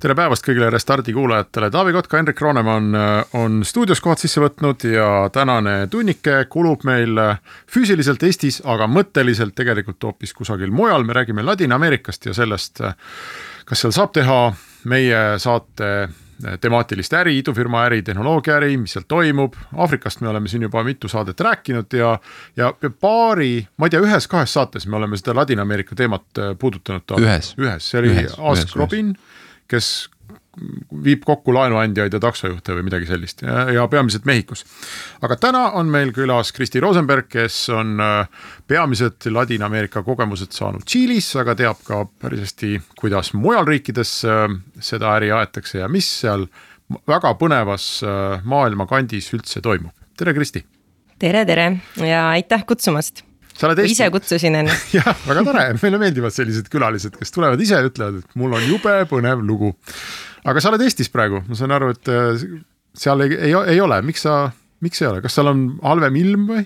tere päevast kõigile Restardi kuulajatele, Taavi Kotka, Hendrik Roonemaa on, on stuudios kohad sisse võtnud ja tänane tunnike kulub meil füüsiliselt Eestis, aga mõtteliselt tegelikult hoopis kusagil mujal, me räägime Ladina-Ameerikast ja sellest, kas seal saab teha meie saate temaatilist äri, idufirma äri, tehnoloogia äri, mis seal toimub, Aafrikast me oleme siin juba mitu saadet rääkinud ja ja paari, ma ei tea, ühes-kahes saates me oleme seda Ladina-Ameerika teemat puudutanud. ühes. ühes, see oli Ask ühes, Robin ühes kes viib kokku laenuandjaid ja taksojuhte või midagi sellist ja, ja peamiselt Mehhikos. aga täna on meil külas Kristi Rosenberg, kes on äh, peamiselt Ladina-Ameerika kogemused saanud Tšiilis, aga teab ka päris hästi, kuidas mujal riikides äh, seda äri aetakse ja mis seal väga põnevas äh, maailmakandis üldse toimub. tere, Kristi. tere, tere ja aitäh kutsumast sa oled Eesti. ise kutsusin ennast jah, väga tore, meile meeldivad sellised külalised, kes tulevad ise ja ütlevad, et mul on jube põnev lugu. aga sa oled Eestis praegu, ma saan aru, et äh, seal ei, ei, ei ole, miks sa, miks ei ole, kas seal on halvem ilm või?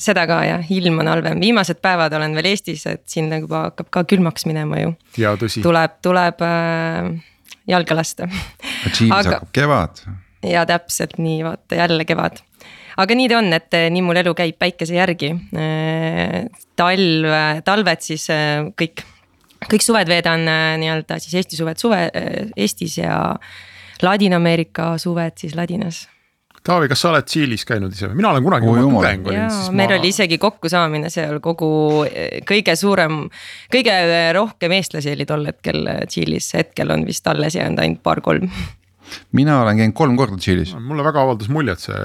seda ka jah, ilm on halvem, viimased päevad olen veel Eestis, et siin nagu juba hakkab ka külmaks minema ju. ja tõsi. tuleb, tuleb äh, jalga lasta. Aga... hakkab kevad. ja täpselt nii, vaata jälle kevad aga nii ta on, et eh, nii mul elu käib päikese järgi. Eh, talv, talved siis eh, kõik, kõik suved veedan nii-öelda siis Eesti suved suve Eestis ja Ladina-Ameerika suved siis Ladinas. Taavi, kas sa oled Tšiilis käinud ise või, mina olen kunagi oma tudeng olin. meil ma... oli isegi kokkusaamine seal kogu kõige suurem, kõige rohkem eestlasi oli tol hetkel Tšiilis, hetkel on vist alles jäänud ainult paar-kolm mina olen käinud kolm korda Tšiilis. mulle väga avaldas muljet see,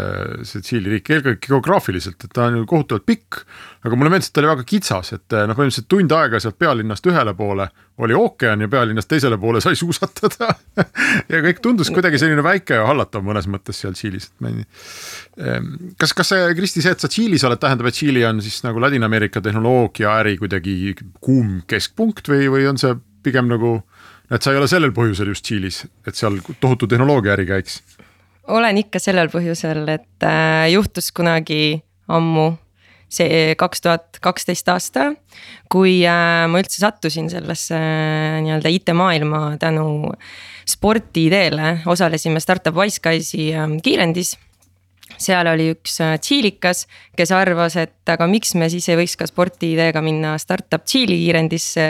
see Tšiili riik, eelkõige geograafiliselt, et ta on ju kohutavalt pikk. aga mulle meeldis, et ta oli väga kitsas, et noh, põhimõtteliselt tund aega sealt pealinnast ühele poole oli ookean ja pealinnast teisele poole sai suusatada ja kõik tundus kuidagi selline väike ja hallatav mõnes mõttes seal Tšiilis, et ma ei. Ehm, kas, kas see, Kristi, see, et sa Tšiilis oled, tähendab, et Tšiili on siis nagu Ladina-Ameerika tehnoloogiaäri kuidagi kuum keskpunkt või, või on see pigem nagu et sa ei ole sellel põhjusel just Tšiilis, et seal tohutu tehnoloogiaäri käiks? olen ikka sellel põhjusel, et äh, juhtus kunagi ammu see kaks tuhat kaksteist aasta, kui äh, ma üldse sattusin sellesse äh, nii-öelda IT-maailma tänu sporti-ideele, osalesime Startup Wiseguys'i äh, kiirendis seal oli üks äh, tšiilikas, kes arvas, et aga miks me siis ei võiks ka sporti-ideega minna startup Tšiili kiirendisse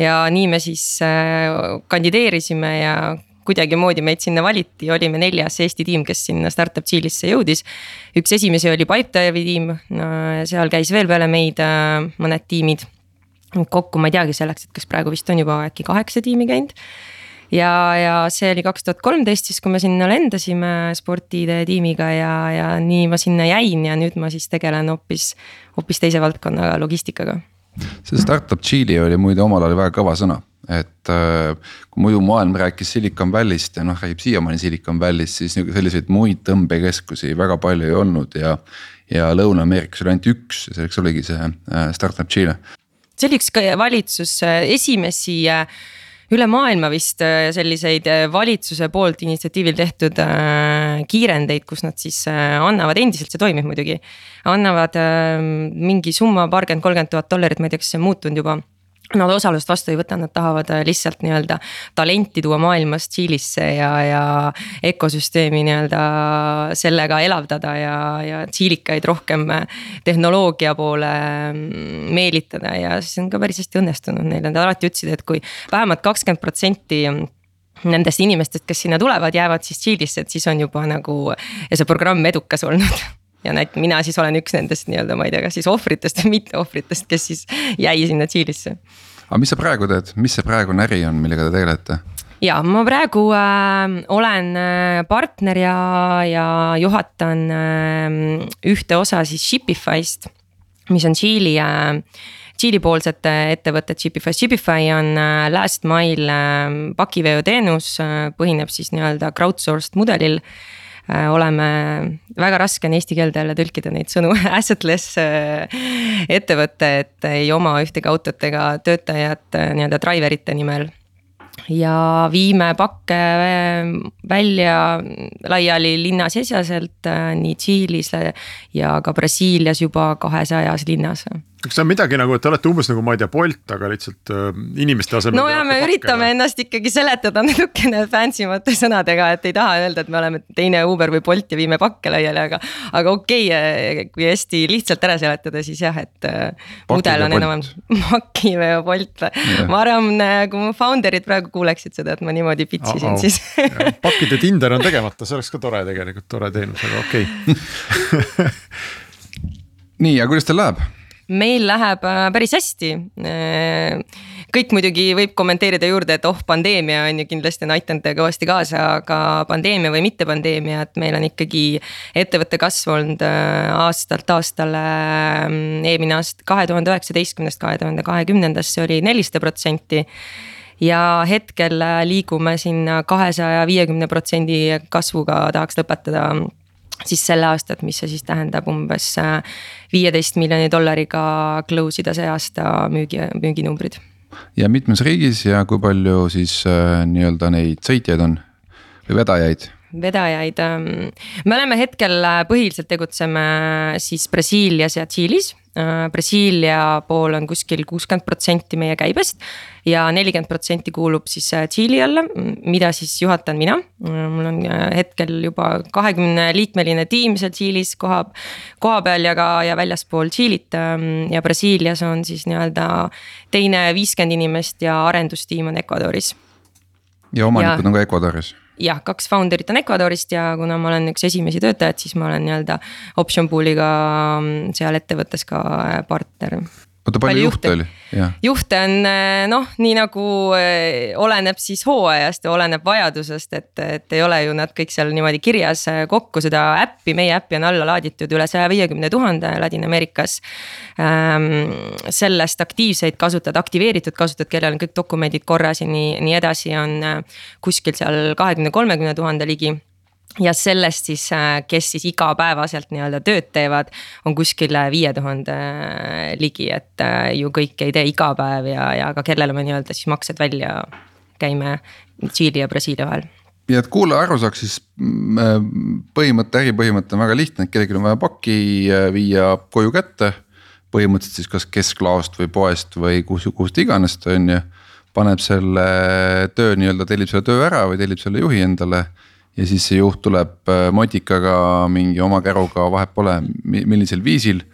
ja nii me siis äh, kandideerisime ja kuidagimoodi meid sinna valiti, olime neljas Eesti tiim, kes sinna startup Tšiilisse jõudis. üks esimesi oli Pipedive'i tiim, seal käis veel peale meid äh, mõned tiimid. kokku ma ei teagi, et kas praegu vist on juba äkki kaheksa tiimi käinud ja, ja see oli kaks tuhat kolmteist, siis kui me sinna lendasime sportide tiimiga ja, ja nii ma sinna jäin ja nüüd ma siis tegelen hoopis, hoopis teise valdkonnaga, logistikaga see startup Tšiili oli muide omal ajal väga kõva sõna, et äh, kui muidu maailm rääkis Silicon Valley'st ja noh, räägib siiamaani Silicon Valley'st, siis nagu selliseid muid tõmbekeskusi väga palju ei olnud ja. ja Lõuna-Ameerikas oli ainult üks ja selleks oligi see äh, startup Tšiili. see oli üks valitsus äh, esimesi üle maailma vist selliseid valitsuse poolt initsiatiivil tehtud kiirendeid, kus nad siis annavad, endiselt see toimib muidugi annavad ähm, mingi summa, paarkümmend, kolmkümmend tuhat dollarit, ma ei tea, kas see on muutunud juba Nad osalust vastu ei võta, nad tahavad äh, lihtsalt nii-öelda talenti tuua maailmast Tšiilisse ja, ja ökosüsteemi nii-öelda sellega elavdada ja, ja tsiilikaid rohkem äh, tehnoloogia poole mm, meelitada ja see on ka päris hästi õnnestunud neil, nad alati ütlesid, et kui vähemalt kakskümmend protsenti nendest inimestest, kes sinna tulevad, jäävad siis Tšiilisse, et siis on juba nagu see programm edukas olnud ja näit-, mina siis olen üks nendest nii-öelda, ma ei tea, kas siis ohvritest või mitteohvritest, kes siis jäi sinna Tšiilisse. Aga mis sa praegu teed, mis see praegune äri on, millega te tegelete? ja ma praegu äh, olen äh, partner ja, ja juhatan äh, ühte osa siis Shipify'st, mis on Tšiili äh, Tšiili-poolset ettevõtet Shipify, Shipify on last mile pakiveoteenus, põhineb siis nii-öelda crowdsourced mudelil oleme, väga raske on eesti keelde jälle tõlkida neid sõnu assetless ettevõte, et ei oma ühtegi autot ega töötajat nii-öelda driver'ite nimel. Ja viime pakke välja laiali linnasiseselt nii Tšiilis ja ka Brasiilias juba kahesajas linnas kas see on midagi nagu, et te olete umbes nagu ma ei tea, Bolt, aga lihtsalt äh, inimeste asemel. no ja me üritame ennast ikkagi seletada natukene fancy mate sõnadega, et ei taha öelda, et me oleme teine Uber või Bolt ja viime pakke laiali, aga. aga okei okay,, kui hästi lihtsalt ära seletada, siis jah, et äh, mudel on enam-vähem Maki või Bolt. ma arvan, äh, kui mu founder'id praegu kuuleksid seda, et ma niimoodi pitch isin, siis pakkide Tinder on tegemata, see oleks ka tore tegelikult, tore teenus, aga okei okay. nii, aga kuidas teil läheb? Meil läheb äh, päris hästi. Äh, kõik muidugi võib kommenteerida juurde, et oh, pandeemia on ju kindlasti on aidanud kõvasti kaasa, aga pandeemia või mitte pandeemia, et meil on ikkagi ettevõtte kasv olnud äh, aastalt aastale. eelmine aasta, kahe tuhande üheksateistkümnest kahe tuhande kahekümnendasse oli nelisada protsenti ja hetkel liigume sinna kahesaja viiekümne protsendi kasvuga tahaks lõpetada siis selle aastat, mis see siis tähendab umbes äh, viieteist miljoni dollariga close ida see aasta müügi, müüginumbrid. ja mitmes riigis ja kui palju siis äh, nii-öelda neid sõitjaid on või vedajaid? vedajaid, ähm, me oleme hetkel äh, põhiliselt tegutseme siis Brasiilias ja Tšiilis Äh, Brasiilia pool on kuskil kuuskümmend protsenti meie käibest ja nelikümmend protsenti kuulub siis äh, Tšiili alla, mida siis juhatan mina. Äh, mul on hetkel juba kahekümne liikmeline tiim seal Tšiilis koha, koha peal ja ka ja väljaspool Tšiilit. Ähm, ja Brasiilias on siis nii-öelda teine viiskümmend inimest ja arendustiim on Ecuadoris. ja omanikud ja, on ka Ecuadoris jah, kaks founder'it on Ecuadorist ja kuna ma olen üks esimesi töötajaid, siis ma olen nii-öelda option pool'iga mm, seal ettevõttes ka äh, partner oota, palju juhte oli? juhte on eh, noh, nii nagu eh, oleneb siis hooajast ja oleneb vajadusest, et, et ei ole ju nad kõik seal niimoodi kirjas eh, kokku seda äppi, meie äppi on alla laaditud üle saja viiekümne tuhande Ladina-Ameerikas ähm,. sellest aktiivseid kasutajad, aktiveeritud kasutajad, kellel on kõik dokumendid korras ja nii, nii edasi, on kuskil seal kahekümne, kolmekümne tuhande ligi ja sellest siis, äh, kes siis igapäevaselt nii-öelda tööd teevad, on kuskil viie tuhande äh, ligi, et äh, ju kõik ei tee iga päev ja, ja ka kellele me nii-öelda siis maksed välja käime Tšiili ja Brasiilia vahel ja et kuulaja aru saaks, siis mm, põhimõte, äripõhimõte on väga lihtne, et kellelgi on vaja pakki viia koju kätte. põhimõtteliselt siis kas kesklaost või poest või kus, kust iganes on ju. paneb selle töö nii-öelda, tellib selle töö ära või tellib selle juhi endale ja siis see juht tuleb äh, motikaga mingi oma käruga, vahet pole, millisel viisil.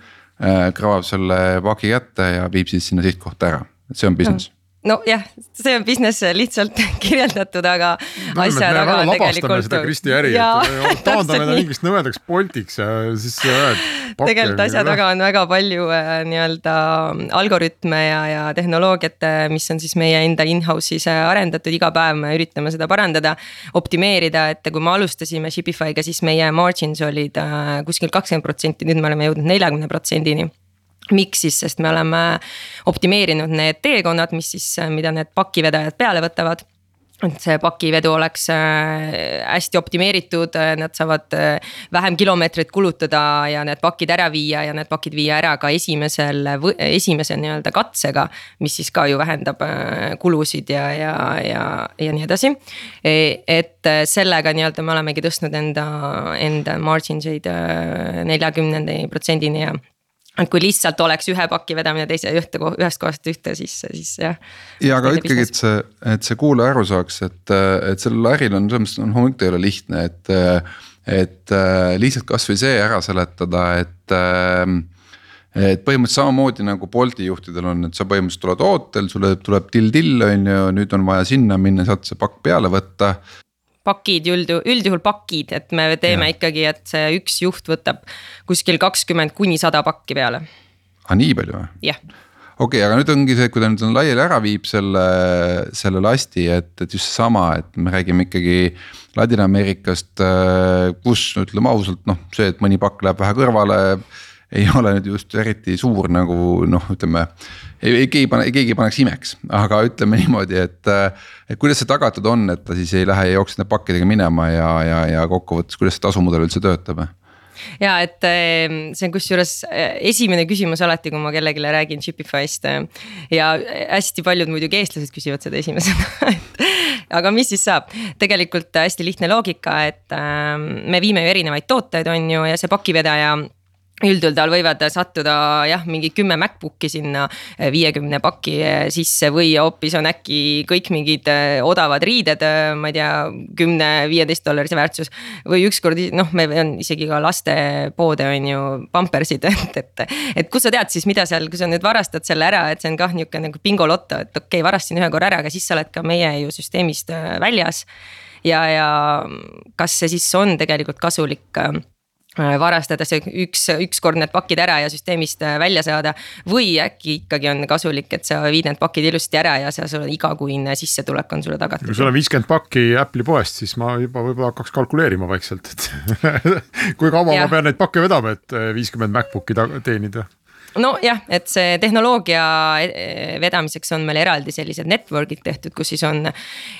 Äh, krabab selle paki kätte ja viib siis sinna sihtkohta ära, et see on business no nojah, see on business lihtsalt kirjeldatud, aga no, asja taga on tegelikult. seda Kristi äri, et taandame ta mingist nõmedaks Boltiks ja siis. tegelikult asja taga on väga palju äh, nii-öelda algoritme ja, ja tehnoloogiat, äh, mis on siis meie enda in-house'is äh, arendatud, iga päev me üritame seda parandada. optimeerida, et kui me alustasime Shipify'ga, siis meie margins olid kuskil kakskümmend protsenti, nüüd me oleme jõudnud neljakümne protsendini miks siis, sest me oleme optimeerinud need teekonnad, mis siis, mida need pakivedajad peale võtavad et see pakivedu oleks äh, hästi optimeeritud, nad saavad äh, vähem kilomeetreid kulutada ja need pakid ära viia ja need pakid viia ära ka esimesel, esimese nii-öelda katsega. mis siis ka ju vähendab äh, kulusid ja, ja, ja, ja nii edasi. E, et sellega nii-öelda me olemegi tõstnud enda, enda margin eid neljakümnendi protsendini ja et kui lihtsalt oleks ühe paki vedamine teise ühte, ühest kohast ühte, siis, siis jah. ja aga ikkagi, et see, et see kuulaja aru saaks, et, et sellel äril on selles mõttes on hommik ei ole lihtne, et. et lihtsalt kasvõi see ära seletada, et et põhimõtteliselt samamoodi nagu Bolti juhtidel on, et sa põhimõtteliselt oled ootel, sulle tuleb till-till on ju, nüüd on vaja sinna minna, sealt see pakk peale võtta pakid üldjuhul, üldjuhul pakid, et me teeme ja. ikkagi, et see üks juht võtab kuskil kakskümmend kuni sada pakki peale. aa, nii palju või? jah okei okay,, aga nüüd ongi see, kui ta nüüd on laiali ära viib selle, selle lasti, et, et just seesama, et me räägime ikkagi. Ladina-Ameerikast, kus ütleme ausalt, noh, see, et mõni pakk läheb vähe kõrvale. ei ole nüüd just eriti suur nagu noh, ütleme. Ei, keegi pane, keegi ei paneks imeks, aga ütleme niimoodi, et, et kuidas see tagatud on, et ta siis ei lähe ja jookse nende pakkidega minema ja, ja, ja kokkuvõttes, kuidas see tasumudel üldse töötab? ja et ehm, see on kusjuures eh, esimene küsimus alati, kui ma kellelegi räägin Shopify'st. Eh, ja hästi paljud muidugi eestlased küsivad seda esimesena aga mis siis saab, tegelikult hästi lihtne loogika, et me viime ju erinevaid tooteid, on ju, ja see pakivedaja üldjuhul võivad sattuda jah, mingi kümme MacBook'i sinna eh, viiekümne paki eh, sisse või hoopis on äkki kõik mingid eh, odavad riided, ma ei tea, kümne, viieteist dollarise väärtus. või ükskord noh, meil on isegi ka lastepoode on ju, pampersid, et, et, et kust sa tead siis, mida seal, kui sa nüüd varastad selle ära, et see on kah nihuke nagu bingoloto, et okei okay,, varastasin ühe korra ära, aga siis sa oled ka meie ju süsteemist väljas. ja, ja kas see siis on tegelikult kasulik varastada see üks, ükskord need pakid ära ja süsteemist äh, välja saada. või äkki ikkagi on kasulik, et sa viid need pakid ilusti ära ja sa, sul igakuine sissetulek on sulle tagatud. kui sul on viiskümmend pakki Apple'i poest, siis ma juba võib-olla hakkaks kalkuleerima vaikselt, et kui kaua ma pean neid pakke vedama, et äh, viiskümmend MacBook'i teenida nojah, et see tehnoloogia eh, vedamiseks on meil eraldi sellised network'id tehtud, kus siis on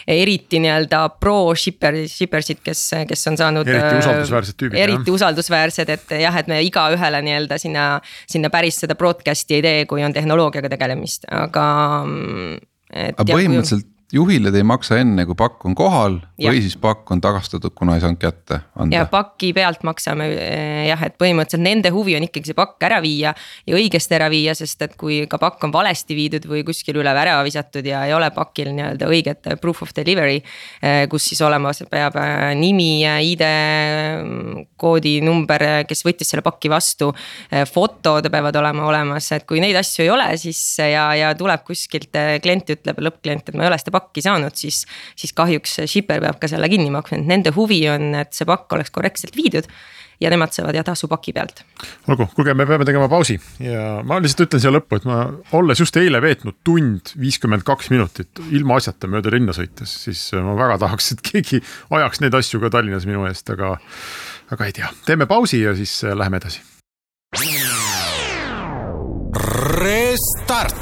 eriti nii-öelda pro shipper, shipper'sid, kes, kes on saanud. eriti usaldusväärsed tüübid. eriti jah. usaldusväärsed, et jah, et me igaühele nii-öelda sinna, sinna päris seda broadcast'i ei tee, kui on tehnoloogiaga tegelemist, aga. Mm, aga põhimõtteliselt juhile te ei maksa enne, kui pakk on kohal ja. või siis pakk on tagastatud, kuna ei saanud kätte anda. ja paki pealt maksame eh, jah, et põhimõtteliselt nende huvi on ikkagi see pakk ära viia ja õigesti ära viia, sest et kui ka pakk on valesti viidud või kuskil üle vära visatud ja ei ole pakil nii-öelda õiget proof of delivery. Eh, kus siis olema peab eh, nimi, ID, koodi number, kes võttis selle paki vastu. fotod peavad olema olemas, et kui neid asju ei ole, siis ja, ja tuleb kuskilt klient ütleb, lõppklient, et ma ei ole seda pakki pakki saanud, siis. siis kahjuks shipper peab ka selle kinni maksma, et nende huvi on, et see pakk oleks korrektselt viidud ja nemad saavad ja tasu paki pealt. olgu, kuulge, me peame tegema pausi ja ma lihtsalt ütlen siia lõppu, et ma olles just eile veetnud tund viiskümmend kaks minutit ilma asjata mööda linna sõites, siis ma väga tahaks, et keegi ajaks neid asju ka Tallinnas minu eest, aga, aga ei tea, teeme pausi ja siis läheme edasi. Restart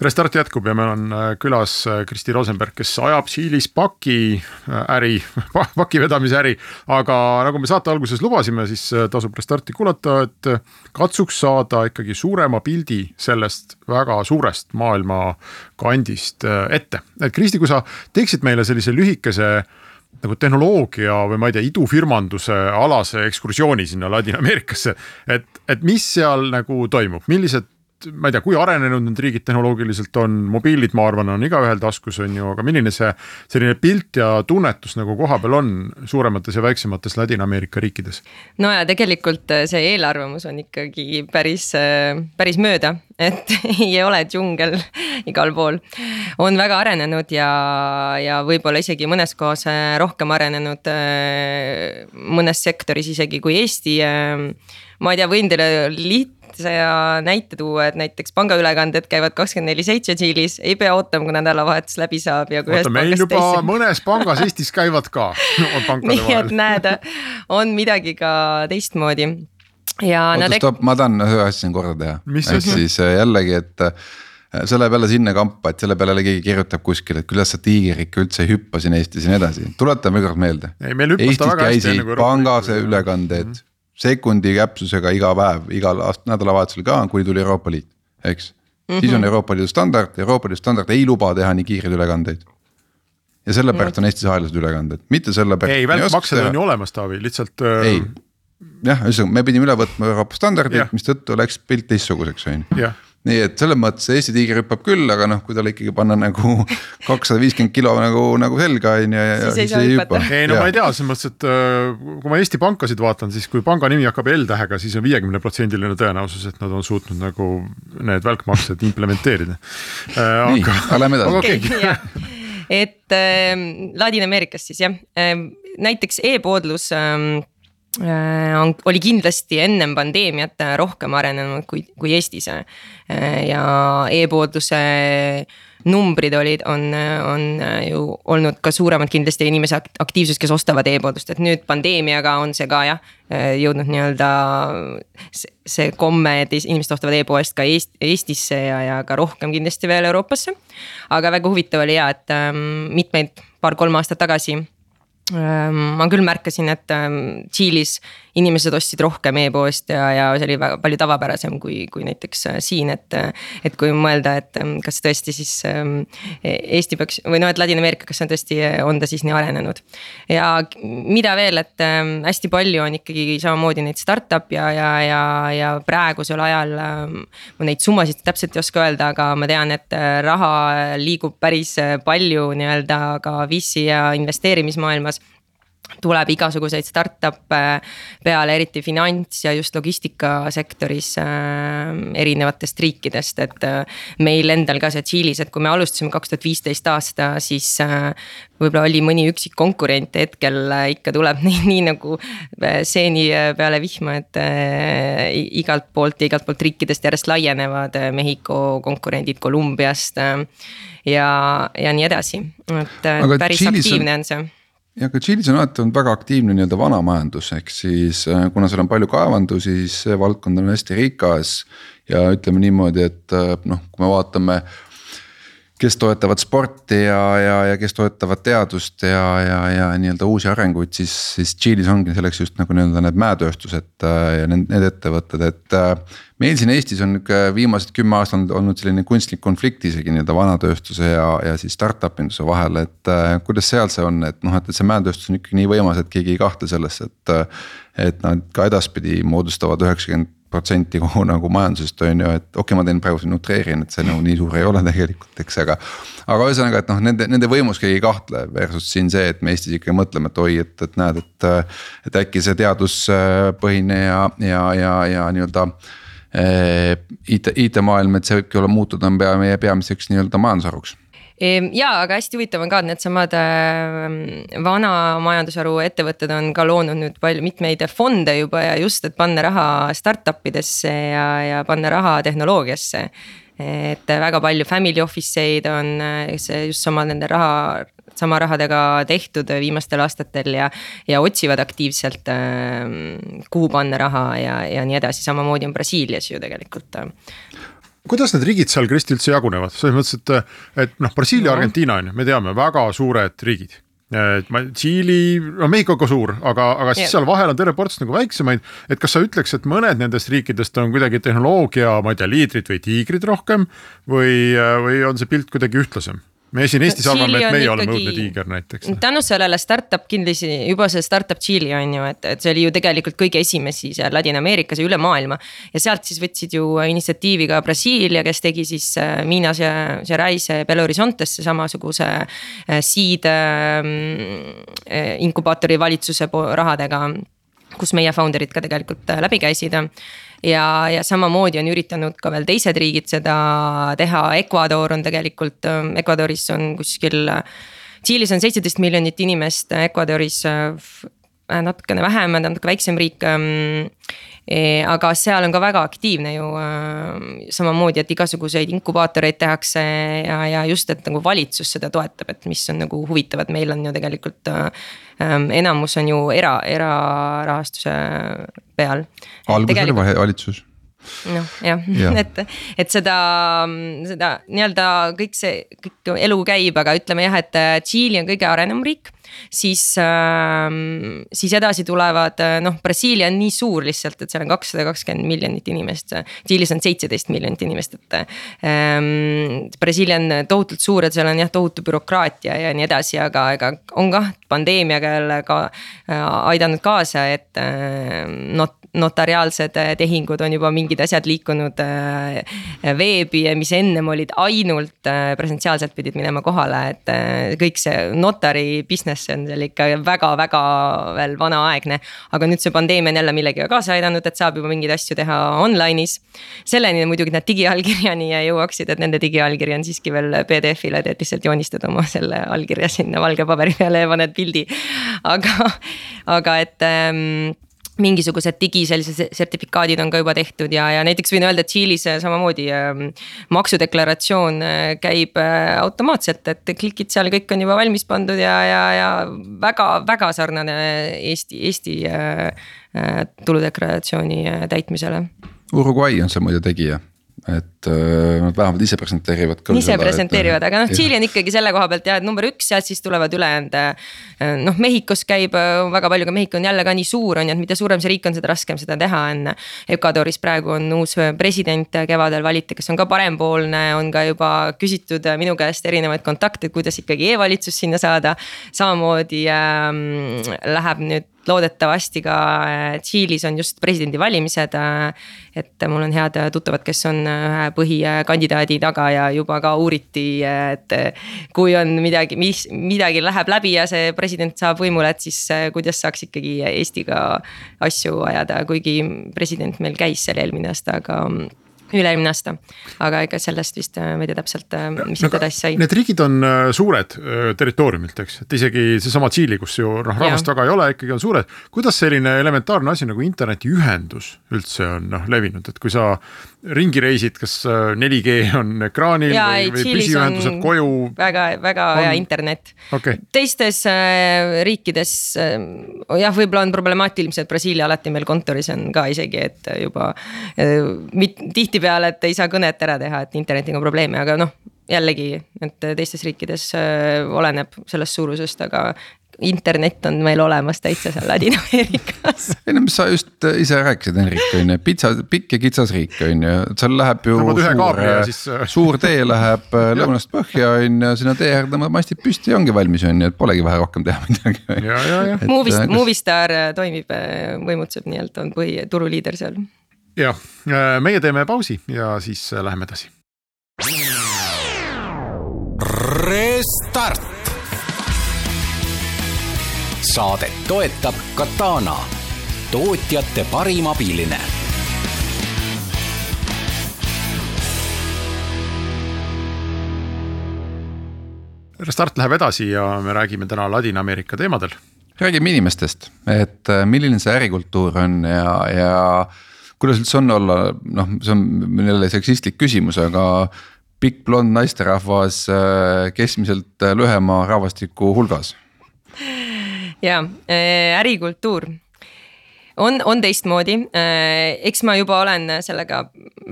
Restart jätkub ja meil on äh, külas äh, Kristi Rosenberg, kes ajab Tšiilis paki äh, äri, paki vedamise äri. aga nagu me saate alguses lubasime, siis tasub Restarti kuulata, et katsuks saada ikkagi suurema pildi sellest väga suurest maailma kandist ette. et Kristi, kui sa teeksid meile sellise lühikese nagu tehnoloogia või ma ei tea, idufirmanduse alase ekskursiooni sinna Ladina-Ameerikasse. et, et mis seal nagu toimub, millised ma ei tea, kui arenenud need riigid tehnoloogiliselt on, mobiilid, ma arvan, on igaühel taskus, on ju, aga milline see selline pilt ja tunnetus nagu kohapeal on suuremates ja väiksemates Ladina-Ameerika riikides? no ja tegelikult äh, see eelarvamus on ikkagi päris, äh, päris mööda, et ei ole džungel igal pool. on väga arenenud ja, ja võib-olla isegi mõnes kohas äh, rohkem arenenud, mõnes sektoris isegi kui Eesti ma ei tea, võin teile liht-, lihtsa näite tuua, et näiteks pangaülekanded käivad kakskümmend neli seitse Tšiilis, ei pea ootama, kui nädalavahetus läbi saab ja. oota, meil juba teise... mõnes pangas Eestis käivad ka no,. nii et näed, on midagi ka teistmoodi. ja. oota, stopp, ma tahan ühe asja siin korda teha. ehk siis äh, jällegi, et äh, see läheb jälle sinna kampa, et selle peale jälle keegi kirjutab kuskil, et kuidas see tiiger ikka üldse ei hüppa siin Eestis ja nii edasi, tuletame kord meelde. Eestis käisid pangas ülekanded mm -hmm sekundi täpsusega iga päev, igal nädalavahetusel ka, kuni tuli Euroopa Liit, eks mm. -hmm. siis on Euroopa Liidu standard, Euroopa Liidu standard ei luba teha nii kiireid ülekandeid. ja sellepärast on Eestis aeglased ülekanded, mitte sellepärast. ei, välkmaksed on ju olemas, Taavi, lihtsalt äh.... ei, jah, ühesõnaga me pidime üle võtma Euroopa standardid, mistõttu läks pilt teistsuguseks, on ju nii et selles mõttes Eesti tiiger hüppab küll, aga noh, kui talle ikkagi panna nagu kakssada viiskümmend kilo nagu, nagu selga on ju. siis ei saa hüpata. ei no ja. ma ei tea, selles mõttes, et äh, kui ma Eesti pankasid vaatan, siis kui panga nimi hakkab L-tähega, siis on viiekümne protsendiline tõenäosus, et nad on suutnud nagu need välkmaksed implementeerida äh,. nii, aga lähme edasi et äh, Ladina-Ameerikas siis jah äh,, näiteks e-poodlus äh, on, oli kindlasti ennem pandeemiat rohkem arenenud kui, kui Eestis. ja e-poodluse numbrid olid, on, on ju olnud ka suuremad kindlasti inimese aktiivsus, kes ostavad e-poodust, et nüüd pandeemiaga on see ka jah. jõudnud nii-öelda see komme, et inimesed ostavad e-poest ka Eest, Eestisse ja, ja ka rohkem kindlasti veel Euroopasse. aga väga huvitav oli ja, et ähm, mitmeid paar-kolm aastat tagasi ma küll märkasin, et Tšiilis inimesed ostsid rohkem e-poest ja, ja see oli väga palju tavapärasem kui, kui näiteks äh, siin, et. et kui mõelda, et kas tõesti siis Eesti peaks või noh, et Ladina-Ameerika, kas on tõesti, on ta siis nii arenenud. ja mida veel, et hästi palju on ikkagi samamoodi neid startup ja, ja, ja, ja praegusel ajal. ma neid summasid täpselt ei oska öelda, aga ma tean, et äh, raha liigub päris palju nii-öelda ka VC ja investeerimismaailmas tuleb igasuguseid startup'e peale, eriti finants ja just logistikasektoris äh, erinevatest riikidest, et äh,. meil endal ka see Tšiilis, et kui me alustasime kaks tuhat viisteist aasta, siis äh, võib-olla oli mõni üksik konkurent, hetkel ikka tuleb nii, nii nagu seeni peale vihma, et äh, igalt poolt ja igalt poolt riikidest järjest laienevad Mehhiko konkurendid Kolumbiast ja, ja nii edasi, et äh, päris Chilis aktiivne on, on see ja ka Tšiilis on alati olnud väga aktiivne nii-öelda vanamajandus, ehk siis äh, kuna seal on palju kaevandusi, siis see valdkond on hästi rikas. ja ütleme niimoodi, et äh, noh, kui me vaatame kes toetavad sporti ja, ja, ja kes toetavad teadust ja, ja, ja nii-öelda uusi arenguid, siis, siis Tšiilis ongi selleks just nagu nii-öelda need mäetööstused äh, ja need, need ettevõtted, et. meil siin Eestis on nihuke viimased kümme aastat olnud selline kunstlik konflikt isegi nii-öelda vanatööstuse ja, ja siis startup induse vahel, et kuidas seal see on, et noh, et, et see mäetööstus on ikkagi nii võimas, et keegi ei kahtle selles, et. et nad ka edaspidi moodustavad üheksakümmend protsenti kogu nagu majandusest on ju, et okei okay,, ma teen praegu siin utreerin, et see nagu nii suur ei ole tegelikult, eks, aga. aga ühesõnaga, et noh, nende, nende võimus keegi ei kahtle versus siin see, et me Eestis ikka mõtleme, et oi, et, et näed, et. et äkki see teaduspõhine ja, ja, ja, ja nii-öelda eh, IT, IT-maailm, et see võibki olla muutuda meie peamiseks nii-öelda majandusharuks ja, aga hästi huvitav on ka, et needsamad äh, vana majandusharu ettevõtted on ka loonud nüüd palju mitmeid fonde juba ja just, et panna raha startup idesse ja, ja panna raha tehnoloogiasse. et väga palju family office eid on see just sama nende raha, sama rahadega tehtud viimastel aastatel ja. ja otsivad aktiivselt äh, kuhu panna raha ja, ja nii edasi, samamoodi on Brasiilias ju tegelikult kuidas need riigid seal, Kristi, üldse jagunevad, selles mõttes, et, et noh, Brasiilia no., Argentiina on ju, me teame, väga suured riigid ma, Tšiili, no Mehhiko ka suur, aga, aga siis seal vahel on terve ports nagu väiksemaid. et kas sa ütleks, et mõned nendest riikidest on kuidagi tehnoloogia, ma ei tea, liidrid või tiigrid rohkem või, või on see pilt kuidagi ühtlasem? Me siin Eestis arvame, et meie oleme õudne tiiger näiteks. tänu sellele startup kindlasti juba see startup Tšiili on ju, et, et see oli ju tegelikult kõige esimesi seal Ladina-Ameerikas ja üle maailma. ja sealt siis võtsid ju initsiatiivi ka Brasiilia, kes tegi siis äh, Minas Gerais Belo Horizontesse samasuguse äh, seed ähm, äh, inkubaatori valitsuse rahadega kus meie founder'id ka tegelikult läbi käisid ja, ja samamoodi on üritanud ka veel teised riigid seda teha, Ecuador on tegelikult, Ecuadoris on kuskil. Tšiilis on seitseteist miljonit inimest, Ecuadoris äh, natukene vähem, natuke väiksem riik E, aga seal on ka väga aktiivne ju äh, samamoodi, et igasuguseid inkubaatoreid tehakse ja, ja just, et nagu valitsus seda toetab, et mis on nagu huvitav, et meil on ju tegelikult äh, ähm, enamus on ju era, erarahastuse peal. alguses oli valitsus noh jah ja. et, et seda, seda nii-öelda kõik see, kõik elu käib, aga ütleme jah, et äh, Tšiili on kõige arenenum riik. siis äh,, siis edasi tulevad noh, Brasiilia on nii suur lihtsalt, et seal on kakssada kakskümmend miljonit inimest. Tšiilis on seitseteist miljonit inimest, et ähm,. Brasiilia on tohutult suur, et seal on jah, tohutu bürokraatia ja nii edasi, aga ega on kah pandeemiaga jälle ka äh, aidanud kaasa, et äh, not notariaalsed äh, tehingud on juba mingid asjad liikunud äh, veebi, mis ennem olid ainult äh, presentsiaalselt pidid minema kohale, et kõik see notari business on seal ikka väga-väga veel vanaaegne. aga nüüd see pandeemia on jälle millegagi kaasa aidanud, et saab juba mingeid asju teha online'is. selleni muidugi nad digiallkirjani jõuaksid, et nende digiallkiri on siiski veel PDF-ile, et lihtsalt joonistad oma selle allkirja sinna valge paberi peale ja paned pildi. aga, aga et ähm, mingisugused digi sellised sertifikaadid on ka juba tehtud ja, ja näiteks võin öelda, et Tšiilis samamoodi äh, maksudeklaratsioon äh, käib äh, automaatselt, et klikid seal, kõik on juba valmis pandud ja, ja, ja väga-väga sarnane Eesti, Eesti äh, äh tuludeklaratsiooni äh, täitmisele. Uruguay on see muide tegija et äh, nad vähemalt ise presenteerivad. ise presenteerivad, aga noh, Tšiili on ikkagi selle koha pealt jah, et number üks, sealt siis tulevad ülejäänud. Äh, noh, Mehhikos käib äh, väga palju, aga Mehhiko on jälle ka nii suur on ju, et mida suurem see riik on, seda raskem seda teha on. Ecuadoris praegu on uus president kevadel valiti, kes on ka parempoolne, on ka juba küsitud minu käest erinevaid kontakte, kuidas ikkagi e-valitsus sinna saada. samamoodi äh, läheb nüüd loodetavasti ka Tšiilis on just presidendivalimised. Et mul on head tuttavad, kes on ühe põhikandidaadi taga ja juba ka uuriti, et kui on midagi, mis midagi läheb läbi ja see president saab võimule, et siis kuidas saaks ikkagi Eestiga asju ajada, kuigi president meil käis seal eelmine aasta, aga üle-eelmine aasta, aga ega sellest vist äh, ma ei tea täpselt, äh, mis nüüd edasi sai. Need riigid on suured territooriumilt, eks, et isegi seesama Tšiili, kus ju noh, rahvast väga ei ole, ikkagi on suured. kuidas selline elementaarne asi nagu internetiühendus üldse on noh levinud, et kui sa ringi reisid, kas 4G on ekraanil ja, või, või püsiühendused koju? väga, väga on... hea internet. Okay.. teistes äh, riikides äh, jah, võib-olla on problemaatilised, Brasiilia alati meil kontoris on ka isegi, et juba äh, tihtipeale, et ei saa kõnet ära teha, et internetiga on probleeme, aga noh jällegi, et teistes riikides äh, oleneb sellest suurusest, aga internet on meil olemas täitsa seal Ladina-Ameerikas. ei no mis sa just äh, ise rääkisid, Henrik on ju, pitsa, pikk ja kitsas riik on ju, seal läheb ju suur, siis... Äh, suur tee läheb äh, lõunast põhja on ju, sinna tee äärde tõmbad mastid püsti ja ongi valmis on ju, et polegi vaja rohkem teha midagi. Movist, Movistar toimib, võimutseb nii-öelda, on põhi, turuliider seal. jah, meie teeme pausi ja siis läheme edasi. Restart saadet toetab Katana, tootjate parim abiline. Restart läheb edasi ja me räägime täna Ladina-Ameerika teemadel. räägime inimestest, et äh, milline see ärikultuur on ja, ja kuidas üldse on olla, noh, see on jälle seksistlik küsimus, aga pikk blond naisterahvas äh, keskmiselt äh, lühema rahvastiku hulgas ja äh, ärikultuur on, on teistmoodi, äh, eks ma juba olen sellega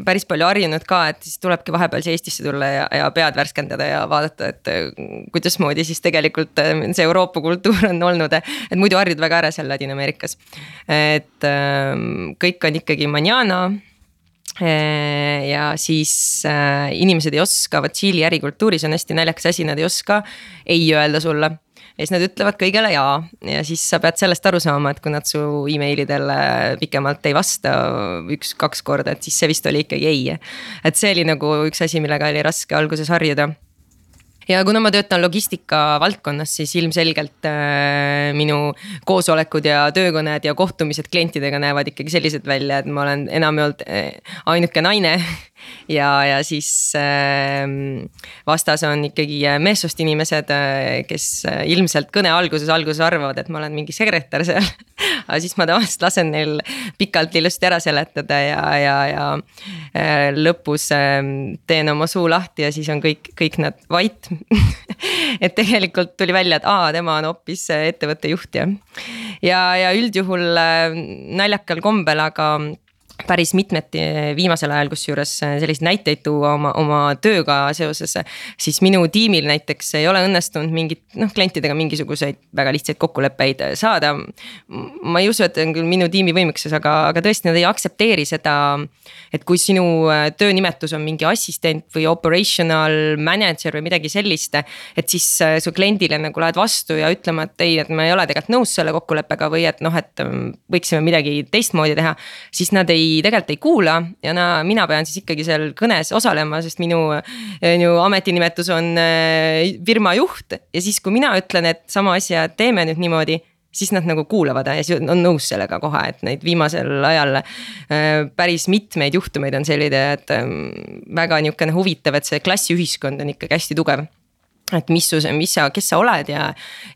päris palju harjunud ka, et siis tulebki vahepeal siia Eestisse tulla ja, ja pead värskendada ja vaadata, et äh, kuidasmoodi siis tegelikult see Euroopa kultuur on olnud. et muidu harjud väga ära seal Ladina-Ameerikas. et ähm, kõik on ikkagi manana ja siis äh, inimesed ei oska, vot Tšiili ärikultuuris on hästi naljakas asi, nad ei oska ei öelda sulle ja siis nad ütlevad kõigele jaa. Ja siis sa pead sellest aru saama, et kui nad su emailidele pikemalt ei vasta üks-kaks korda, et siis see vist oli ikkagi ei. et see oli nagu üks asi, millega oli raske alguses harjuda. Ja kuna ma töötan logistika valdkonnas, siis ilmselgelt äh, minu koosolekud ja töökõned ja kohtumised klientidega näevad ikkagi sellised välja, et ma olen enamjaolt äh, ainuke naine ja, ja siis äh, vastas on ikkagi äh, meessoost inimesed äh,, kes äh, ilmselt kõne alguses, alguses arvavad, et ma olen mingi sekretär seal. Aga siis ma tavaliselt lasen neil pikalt ilusti ära seletada ja, ja, ja lõpus äh, teen oma suu lahti ja siis on kõik, kõik nad vait. Et tegelikult tuli välja, et aa, tema on hoopis ettevõtte juht ja, ja, ja üldjuhul naljakal kombel, aga päris mitmeti viimasel ajal, kusjuures selliseid näiteid tuua oma, oma tööga seoses. siis minu tiimil näiteks ei ole õnnestunud mingit noh, klientidega mingisuguseid väga lihtsaid kokkuleppeid saada. ma ei usu, et on küll minu tiimi võimekuses, aga, aga tõesti, nad ei aktsepteeri seda. et kui sinu töönimetus on mingi assistent või operational manager või midagi sellist. et siis su kliendile nagu lähed vastu ja ütlema, et ei, et ma ei ole tegelikult nõus selle kokkuleppega või et noh, et võiksime midagi teistmoodi teha, siis nad ei ei, tegelikult ei kuula ja na, mina pean siis ikkagi seal kõnes osalema, sest minu, minu ametinimetus on äh, firma juht. ja siis, kui mina ütlen, et sama asja teeme nüüd niimoodi siis nad nagu kuulavad ja siis on nõus sellega kohe, et neid viimasel ajal äh, päris mitmeid juhtumeid on selline, et ähm, väga niisugune huvitav, et see klassiühiskond on ikkagi hästi tugev et mis su, mis sa, kes sa oled ja,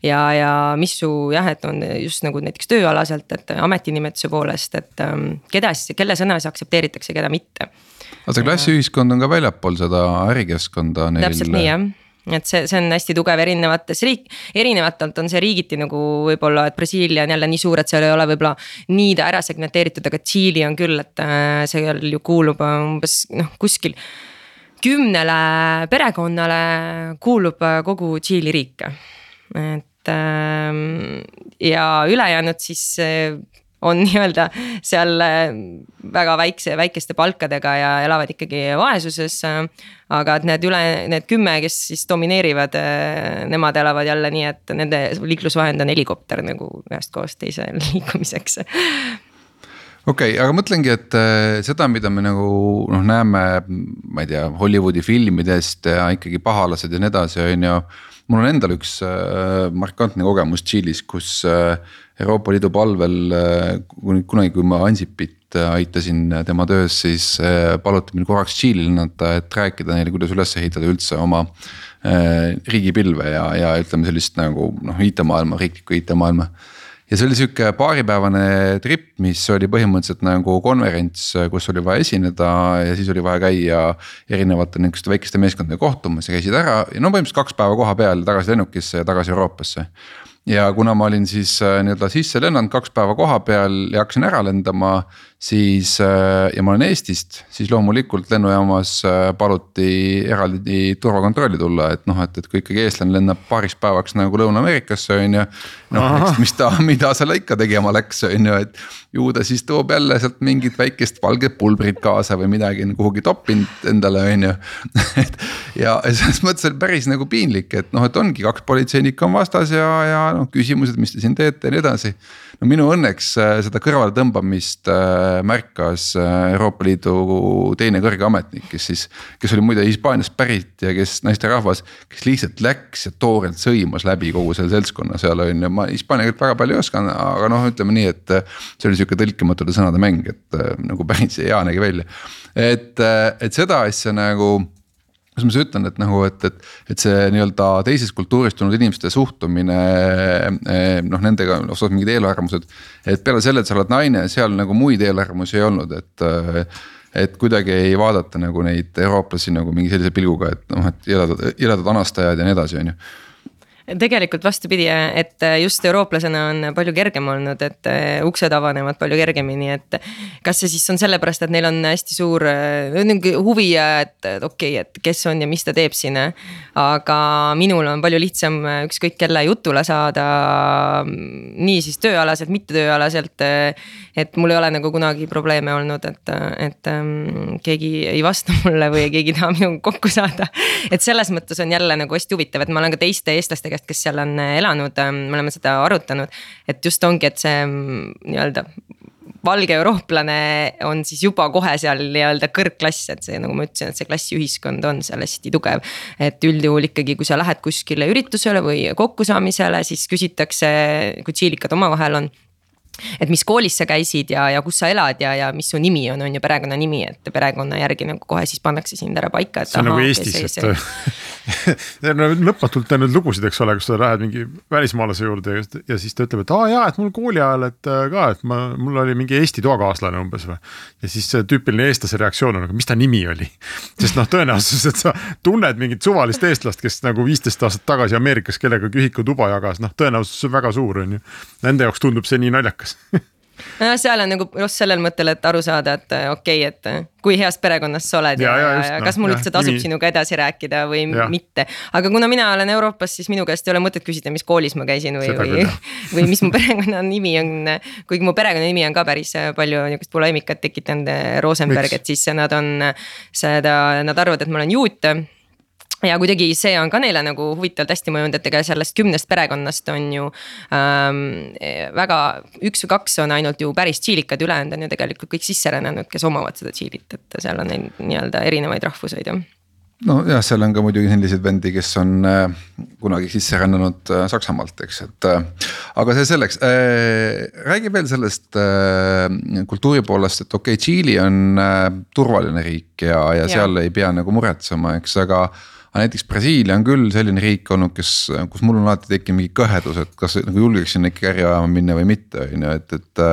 ja, ja mis su jah, et on just nagu näiteks tööalaselt, et ametinimetuse poolest, et ähm, keda siis, kelle sõna siis aktsepteeritakse, keda mitte. aga see klassiühiskond on ka väljapool seda ärikeskkonda neil. täpselt nii jah et see, see on hästi tugev erinevates riik, erinevatelt on see riigiti nagu võib-olla, et Brasiilia on jälle nii suur, et seal ei ole võib-olla nii ta ära segmenteeritud, aga Tšiili on küll, et äh, seal ju kuulub umbes noh, kuskil kümnele perekonnale kuulub äh, kogu Tšiili riik. et ähm, ja ülejäänud siis äh, on nii-öelda seal äh, väga väikse, väikeste palkadega ja elavad ikkagi vaesuses. aga et need üle, need kümme, kes siis domineerivad, nemad elavad jälle nii, et nende liiklusvahend on helikopter nagu ühest kohast teise liikumiseks okei okay,, aga mõtlengi, et äh, seda, mida me nagu noh, näeme, ma ei tea, Hollywoodi filmidest ja ikkagi pahalased ja nii edasi, on ju. mul on endal üks äh, markantne kogemus Tšiilis, kus Euroopa Liidu palvel kunagi, kui ma Ansipit aitasin tema töös, siis paluti meil korraks Tšiili lennata, et rääkida neile, kuidas üles ehitada üldse oma riigipilve ja, ja ütleme sellist nagu noh, IT-maailma, riiklikku IT-maailma ja see oli sihuke paaripäevane trip, mis oli põhimõtteliselt nagu konverents, kus oli vaja esineda ja siis oli vaja käia erinevate nihukeste väikeste meeskondadega kohtumas ja käisid ära. Ja no põhimõtteliselt kaks päeva koha peal tagasi lennukisse ja tagasi Euroopasse. Ja kuna ma olin siis äh, nii-öelda sisse lennanud kaks päeva koha peal ja hakkasin ära lendama, siis äh, ja ma olen Eestist, siis loomulikult lennujaamas äh, paluti eraldi turvakontrolli tulla, et noh, et, et kui ikkagi eestlane lennab paariks päevaks nagu Lõuna-Ameerikasse on ju. noh, eks mis ta, mida seal ikka tegema läks, on ju, et ju ta siis toob jälle sealt mingit väikest valget pulbrit kaasa või midagi kuhugi toppinud endale, on ju. et ja selles mõttes oli päris nagu piinlik, et noh, et ongi kaks politseinikku on vastas ja, ja noh küsimused, mis te siin teete ja nii edasi. No minu õnneks äh, seda kõrvaletõmbamist äh, märkas äh, Euroopa Liidu teine kõrge ametnik, kes siis. kes oli muide Hispaaniast pärit ja kes naisterahvas, kes lihtsalt läks ja toorelt sõimas läbi kogu selle seltskonna seal on ju, ma hispaania keelt väga palju ei osanud, aga noh, ütleme nii, et. see oli sihuke tõlkimatute sõnade mäng, et nagu päris hea nägi välja, et, et seda asja nagu kuidas ma siis ütlen, et nagu, et, et, et see nii-öelda teisest kultuurist tulnud inimeste suhtumine eh, noh, nendega osas mingid eelarvamused. et peale selle, et sa oled naine, seal nagu muid eelarvamusi ei olnud, et et kuidagi ei vaadata nagu neid eurooplasi nagu mingi sellise pilguga, et noh, et jeledad, jeledad anastajad ja nii edasi, on ju tegelikult vastupidi, et just eurooplasena on palju kergem olnud, et äh, uksed avanevad palju kergemini, et. kas see siis on sellepärast, et neil on hästi suur äh, huvi ja et, et okei okay,, et kes on ja mis ta teeb siin. aga minul on palju lihtsam ükskõik kelle jutule saada. nii siis tööalaselt, mitte tööalaselt. et mul ei ole nagu kunagi probleeme olnud, et, et ähm, keegi ei vasta mulle või keegi ei taha minuga kokku saada. et selles mõttes on jälle nagu hästi huvitav, et ma olen ka teiste eestlastega käest, kes seal on äh, elanud, ähm, me oleme seda arutanud. et just ongi, et see mm, nii-öelda valge eurooplane on siis juba kohe seal nii-öelda kõrgklass, et see, nagu ma ütlesin, et see klassiühiskond on seal hästi tugev. et üldjuhul ikkagi, kui sa lähed kuskile üritusele või kokkusaamisele, siis küsitakse, kui tšiilikad omavahel on et mis koolis sa käisid ja, ja kus sa elad ja, ja mis su nimi on, on ju perekonnanimi, et perekonna järgi nagu kohe siis pannakse sind ära paika. see on aha, nagu Eestis, et no lõpmatult on neid lugusid, eks ole, kus sa lähed mingi välismaalase juurde ja, ja siis ta ütleb, et aa jaa, et mul kooli ajal, et äh, ka, et ma, mul oli mingi Eesti toakaaslane umbes või. ja siis see tüüpiline eestlase reaktsioon on, aga mis ta nimi oli. sest noh, tõenäosus, et sa tunned mingit suvalist eestlast, kes nagu viisteist aastat tagasi Ameerikas kellegagi ühikutuba jagas, noh tõenäosus on väga suur, on ju. Nende jaoks tundub see nii naljakas nojah, seal on nagu just sellel mõttel, et aru saada, et äh, okei okay,, et äh, kui heast perekonnast sa oled ja, ja, ja, ja kas mul üldse tasub sinuga edasi rääkida või ja. mitte. aga kuna mina olen Euroopas, siis minu käest ei ole mõtet küsida, mis koolis ma käisin või, või, või mis mu perekonnanimi on. kuigi mu perekonnanimi on ka päris äh, palju niukest poleemikat tekitanud, Rosenberg, et siis nad on seda, nad arvavad, et ma olen juut ja kuidagi see on ka neile nagu huvitavalt hästi mõjunud, et ega sellest kümnest perekonnast on ju ähm, väga, üks või kaks on ainult ju päris tšiilikad, ülejäänud on ju tegelikult kõik sisserännanud, kes omavad seda tšiilit, et seal on neid nii-öelda erinevaid rahvuseid jah nojah, seal on ka muidugi selliseid vendi, kes on äh, kunagi sisse rännanud äh, Saksamaalt, eks, et äh,. aga see selleks äh,, räägi veel sellest äh, kultuuri poolest, et okei okay,, Tšiili on äh, turvaline riik ja, ja, ja seal ei pea nagu muretsema, eks, aga aga näiteks Brasiilia on küll selline riik olnud, kes, kus mul on alati tekkinud mingi kõhedus, et kas nagu julgeks sinna ikka äri ajama minna või mitte, on ju, et, et.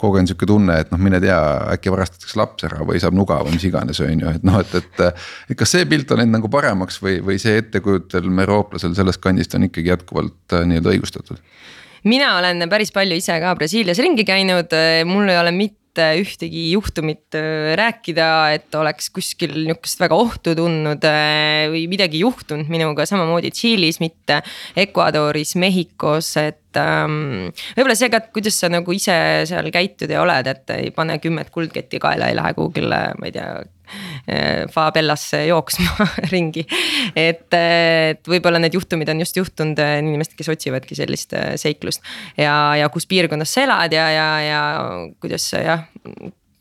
kogu aeg on sihuke tunne, et noh, mine tea, äkki varastatakse laps ära või saab nuga või mis iganes, on ju, et noh, et, et. et kas see pilt on läinud nagu paremaks või, või see ettekujutelm eurooplasel sellest kandist on ikkagi jätkuvalt nii-öelda õigustatud? mina olen päris palju ise ka Brasiilias ringi käinud, mul ei ole mitte mitte ühtegi juhtumit äh, rääkida, et oleks kuskil nihukest väga ohtu tundnud äh, või midagi juhtunud minuga, samamoodi Tšiilis, mitte Ecuadoris, Mehhikos, et ähm, võib-olla see ka, et kuidas sa nagu ise seal käitud ja oled, et ei pane kümmet kuldketti kaela, ei lähe kuhugile, ma ei tea Äh, Fabellasse jooksma ringi. et, et võib-olla need juhtumid on just juhtunud äh, inimesed, kes otsivadki sellist äh, seiklust. ja, ja kus piirkonnas sa elad ja, ja, ja kuidas jah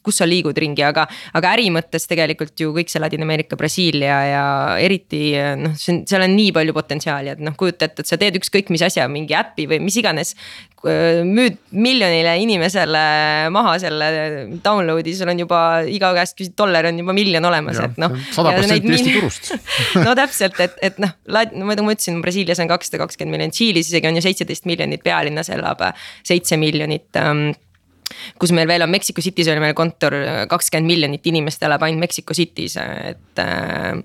kus sa liigud ringi, aga, aga äri mõttes tegelikult ju kõik see Ladina-Ameerika, Brasiilia ja eriti noh, see on, seal on nii palju potentsiaali, et noh, kujuta ette, et sa teed ükskõik mis asja, mingi äpi või mis iganes. müüd miljonile inimesele maha selle download'i, sul on juba iga käest küsid dollar on juba miljon olemas, et noh. sada protsenti Eesti turust no täpselt, et, et noh, nagu ma ütlesin, Brasiilias on kakssada kakskümmend miljonit, Tšiilis isegi on ju seitseteist miljonit, pealinnas elab seitse miljonit um, kus meil veel on Mexico City's oli meil kontor, kakskümmend miljonit inimest elab ainult Mexico City's, et äh,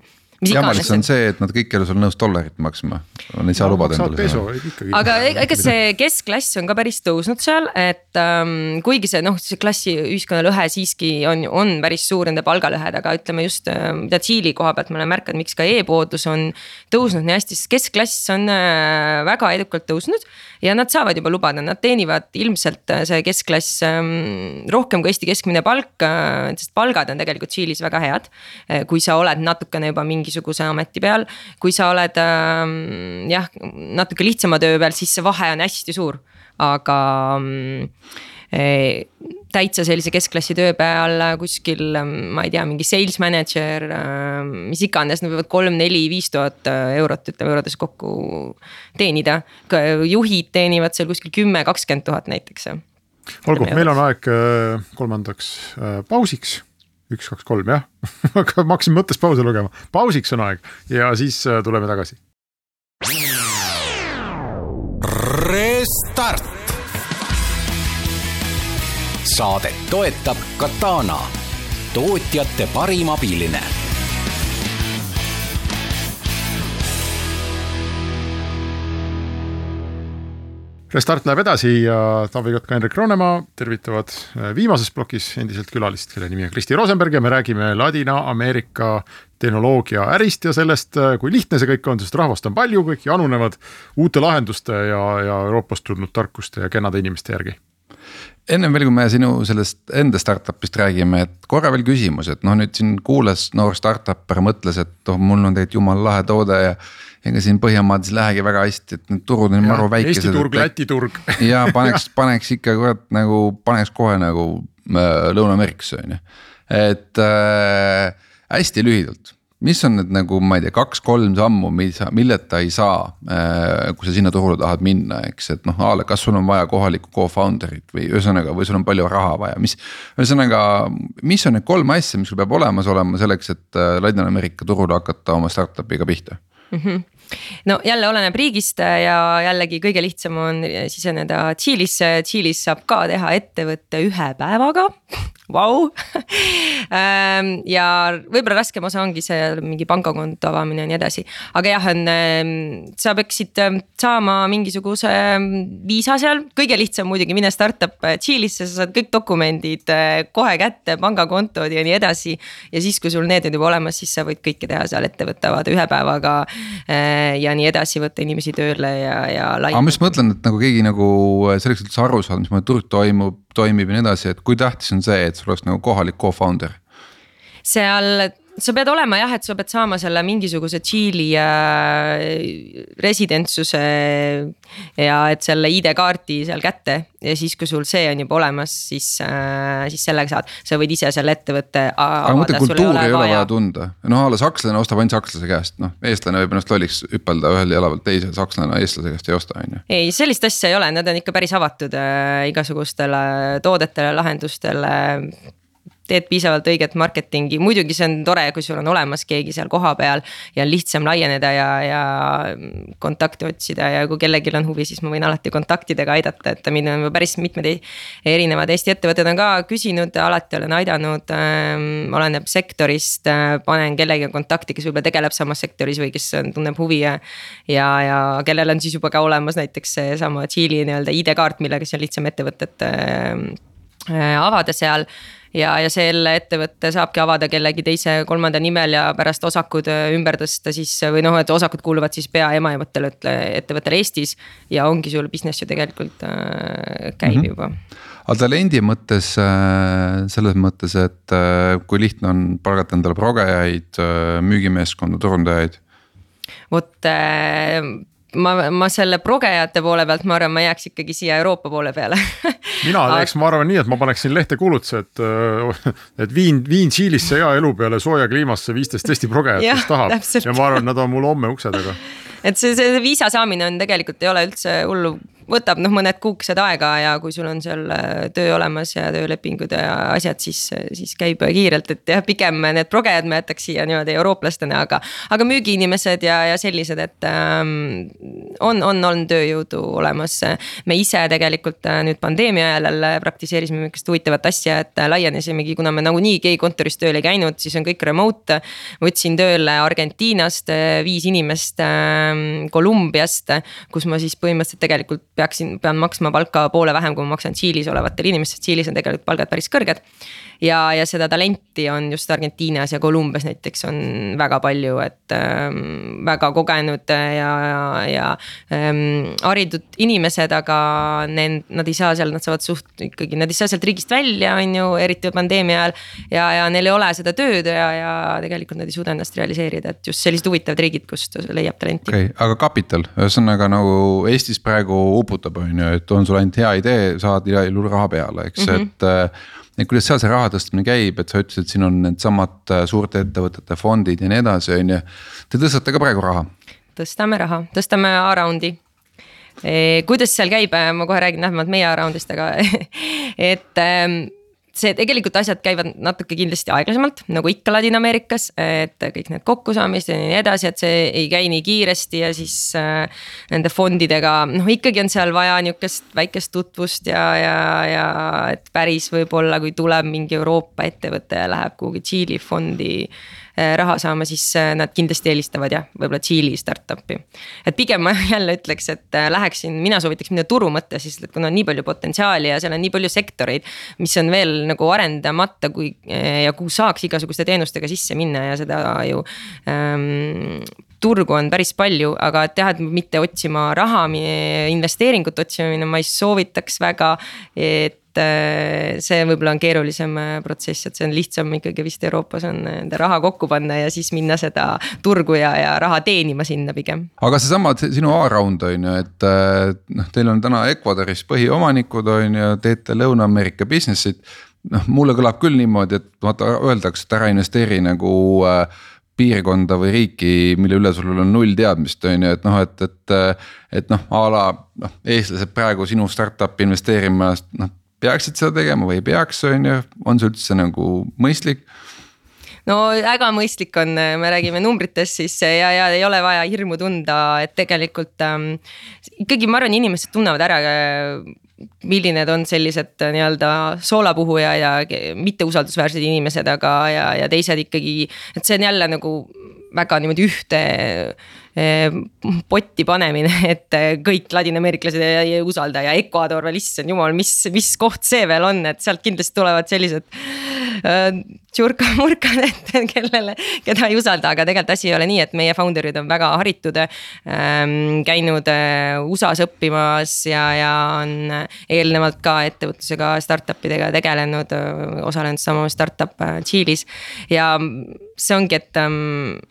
jamalis on see, et nad kõik ei ole sul nõus dollarit maksma, nad ei saa no, lubada endale seda. aga e-, ega see keskklass on ka päris tõusnud seal, et ähm, kuigi see noh, see klassi ühiskonna lõhe siiski on, on päris suur nende palgalõhed, aga ütleme just äh, mida Tšiili koha pealt ma olen märganud, miks ka e-poodlus on tõusnud nii hästi, sest keskklass on äh, väga edukalt tõusnud. ja nad saavad juba lubada, nad teenivad ilmselt äh, see keskklass ähm, rohkem kui Eesti keskmine palk äh,, sest palgad on tegelikult Tšiilis väga head. Äh, kui sa oled natukene juba mingi mingisuguse ameti peal. kui sa oled äh, jah, natuke lihtsama töö peal, siis see vahe on hästi suur, aga äh, täitsa sellise keskklassi töö peal kuskil, ma ei tea, mingi sales manager, mis iganes, nad võivad kolm, neli, viis tuhat eurot, ütleme eurodes kokku teenida. juhid teenivad seal kuskil kümme, kakskümmend tuhat näiteks. olgu, meil on aeg äh, kolmandaks äh, pausiks üks, kaks, kolm jah aga ma hakkasin mõttes pause lugema, pausiks on aeg ja siis äh, tuleme tagasi. Restart. saadet toetab Katana, tootjate parim abiline Restart läheb edasi ja Taavi Kotka, Henrik Roonemaa tervitavad äh, viimases plokis endiselt külalist, kelle nimi on Kristi Rosenberg ja me räägime Ladina-Ameerika tehnoloogia ärist ja sellest, äh, kui lihtne see kõik on, sest rahvast on palju, kõik janunevad uute lahenduste ja, ja Euroopast tulnud tarkuste ja kenade inimeste järgi ennem veel, kui me sinu sellest enda startup'ist räägime, et korra veel küsimus, et noh, nüüd siin kuulas noor startup'er mõtles, et oh, mul on tegelikult jumala lahe toode ja ega siin Põhjamaades ei lähegi väga hästi, et need turud on maru väikesed. Eesti turg, Läti turg. ja paneks, paneks ikka kurat nagu, paneks kohe nagu äh, Lõuna-Ameerikasse on ju, et äh, hästi lühidalt mis on need nagu, ma ei tea, kaks-kolm sammu, mis, milleta ei saa, äh, kui sa sinna turule tahad minna, eks, et noh, a la kas sul on vaja kohalikku co-founder'it või ühesõnaga, või sul on palju raha vaja, mis. ühesõnaga, mis on need kolm asja, mis sul peab olemas olema selleks, et äh, Ladina-Ameerika turule hakata oma startup'iga pihta mm? -hmm no jälle oleneb riigist ja jällegi kõige lihtsam on siseneda Tšiilisse, Tšiilis saab ka teha ettevõtte ühe päevaga vau ehm, ja võib-olla raskem osa ongi see mingi pangakonto avamine ja nii edasi. aga jah, on, ehm, sa peaksid ehm, saama mingisuguse viisa seal, kõige lihtsam muidugi minna startup Tšiilisse, sa saad kõik dokumendid kohe kätte, pangakontod ja nii edasi. ja siis, kui sul need on juba olemas, siis sa võid kõike teha seal, ettevõtte avada ühe päevaga ja nii edasi, võtta inimesi tööle ja, ja. aga ma just mõtlen, et nagu keegi nagu selleks, et üldse aru saada, mismoodi turg toimub, toimib ja nii edasi, et kui tähtis on see, et sul oleks nagu kohalik co-founder? seal sa pead olema jah, et sa pead saama selle mingisuguse Tšiili äh, residentsuse ja et selle ID-kaardi seal kätte. ja siis, kui sul see on juba olemas, siis äh,, siis sellega saad, sa võid ise selle ettevõtte. aga ma mõtlen, kultuuri ei ole vaja tunda, noh a la sakslane ostab ainult sakslase käest, noh eestlane võib ennast lolliks hüpelda ühel jala pealt teisele, sakslane eestlase käest ei osta, on ju. ei, sellist asja ei ole, nad on ikka päris avatud äh, igasugustele toodetele, lahendustele teed piisavalt õiget marketingi, muidugi see on tore, kui sul on olemas keegi seal kohapeal. ja on lihtsam laieneda ja, ja kontakte otsida ja kui kellelgi on huvi, siis ma võin alati kontaktidega aidata, et mind on päris mitmed erinevad Eesti ettevõtted on ka küsinud, alati olen aidanud ähm,. oleneb sektorist äh,, panen kellegagi kontakti, kes võib-olla tegeleb samas sektoris või kes tunneb huvi ja. ja, ja kellel on siis juba ka olemas näiteks seesama Tšiili nii-öelda ID-kaart, millega siis on lihtsam ettevõtet äh, äh, avada seal ja, ja selle ettevõtte saabki avada kellegi teise, kolmanda nimel ja pärast osakud äh, ümber tõsta siis või noh, et osakud kuuluvad siis pea emaettevõttele, ettevõttele Eestis. ja ongi sul business ju tegelikult äh, käib mm -hmm. juba. aga talendi mõttes äh, selles mõttes, et äh, kui lihtne on palgata endale progejaid, müügimeeskonda, turundajaid? vot ma, ma selle progejate poole pealt, ma arvan, ma jääks ikkagi siia Euroopa poole peale. Mina teeks, ma arvan nii, et ma paneksin lehte kuulutuse, et, äh, et viin, viin Tšiilisse hea elu peale sooja kliimasse viisteist Eesti progejat, kes tahab. ja ma arvan, nad on mul homme ukse taga. et see, see viisa saamine on tegelikult ei ole üldse hullu võtab noh, mõned kuukesed aega ja kui sul on seal äh, töö olemas ja töölepingud ja asjad, siis, siis käib kiirelt, et jah, pigem need progejad ma jätaks siia niimoodi eurooplastena, aga. aga müügiinimesed ja, ja sellised, et ähm, on, on olnud tööjõudu olemas. me ise tegelikult äh, nüüd pandeemia ajal jälle praktiseerisime mingit huvitavat asja, et laienesimegi, kuna me nagunii keegi kontoris tööl ei käinud, siis on kõik remote. võtsin tööle Argentiinast äh, viis inimest äh,, Kolumbiast, kus ma siis põhimõtteliselt tegelikult peaksin, pean maksma palka poole vähem, kui ma maksan Tšiilis olevatele inimestele, Tšiilis on tegelikult palgad päris kõrged. Ja, ja seda talenti on just Argentiinas ja Kolumbias näiteks on väga palju, et ähm, väga kogenud ja, ja, ja ähm, haritud inimesed, aga need, nad ei saa seal, nad saavad suht ikkagi, nad ei saa sealt riigist välja, on ju, eriti pandeemia ajal. ja, ja neil ei ole seda tööd ja, ja tegelikult nad ei suuda ennast realiseerida, et just sellised huvitavad riigid, kust leiab talenti. okei okay,, aga kapital, ühesõnaga nagu Eestis praegu uputab, on ju, et on sul ainult hea idee, saad igal juhul raha peale, eks mm, -hmm. et. Et kuidas seal see raha tõstmine käib, et sa ütlesid, siin on needsamad äh, suurte ettevõtete fondid ja nii edasi, on ju. Te tõstate ka praegu raha? tõstame raha, tõstame A-raundi e,. kuidas seal käib, ma kohe räägin lähemalt meie A-raundist, aga et ähm, see tegelikult asjad käivad natuke kindlasti aeglasemalt, nagu ikka Ladina-Ameerikas, et kõik need kokkusaamised ja nii edasi, et see ei käi nii kiiresti ja siis äh,. Nende fondidega, noh ikkagi on seal vaja nihukest väikest tutvust ja, ja, ja et päris võib-olla, kui tuleb mingi Euroopa ettevõte ja läheb kuhugi Tšiili fondi raha saama, siis äh, nad kindlasti eelistavad jah, võib-olla Tšiili startup'i. et pigem ma jälle ütleks, et äh, läheksin, mina soovitaks minna turu mõttes, sest et kuna on nii palju potentsiaali ja seal on nii palju sektoreid. mis on veel nagu arendamata, kui ja kuhu saaks igasuguste teenustega sisse minna ja seda ju ähm, turgu on päris palju, aga jah, et mitte otsima raha, investeeringut otsima, ma ei soovitaks väga. et et äh, see võib-olla on keerulisem äh, protsess, et see on lihtsam ikkagi vist Euroopas on enda raha kokku panna ja siis minna seda turgu ja, ja raha teenima sinna pigem. aga seesama sinu A-round on ju, et äh, noh, teil on täna Ecuadoris põhiomanikud on ju, teete Lõuna-Ameerika business'it. noh, mulle kõlab küll niimoodi, et vaata öeldakse, et ära investeeri nagu äh, piirkonda või riiki, mille üle sul on null teadmist, on ju, et noh, et, et. et noh, a la noh, eestlased praegu sinu startup'i investeerima, noh peaksid seda tegema või ei peaks, on ju, on see üldse nagu mõistlik? no väga mõistlik on, me räägime numbritest siis ja, ja ei ole vaja hirmu tunda, et tegelikult ähm, ikkagi ma arvan, inimesed tunnevad ära milline on sellised nii-öelda soolapuhuja ja mitteusaldusväärsed inimesed, aga, ja, ja teised ikkagi, et see on jälle nagu väga niimoodi ühte potti panemine, et eh, kõik ladinaameeriklased ei usalda ja Ecuador veel, issand jumal, mis, mis koht see veel on, et sealt kindlasti tulevad sellised äh, tšurka-murkad, et kellele, keda ei usalda, aga tegelikult asi ei ole nii, et meie founder'id on väga haritud ähm,. käinud äh, USA-s õppimas ja, ja on eelnevalt ka ettevõtlusega, startup idega tegelenud, osalenud sama startup Tšiilis ja see ongi, et ähm,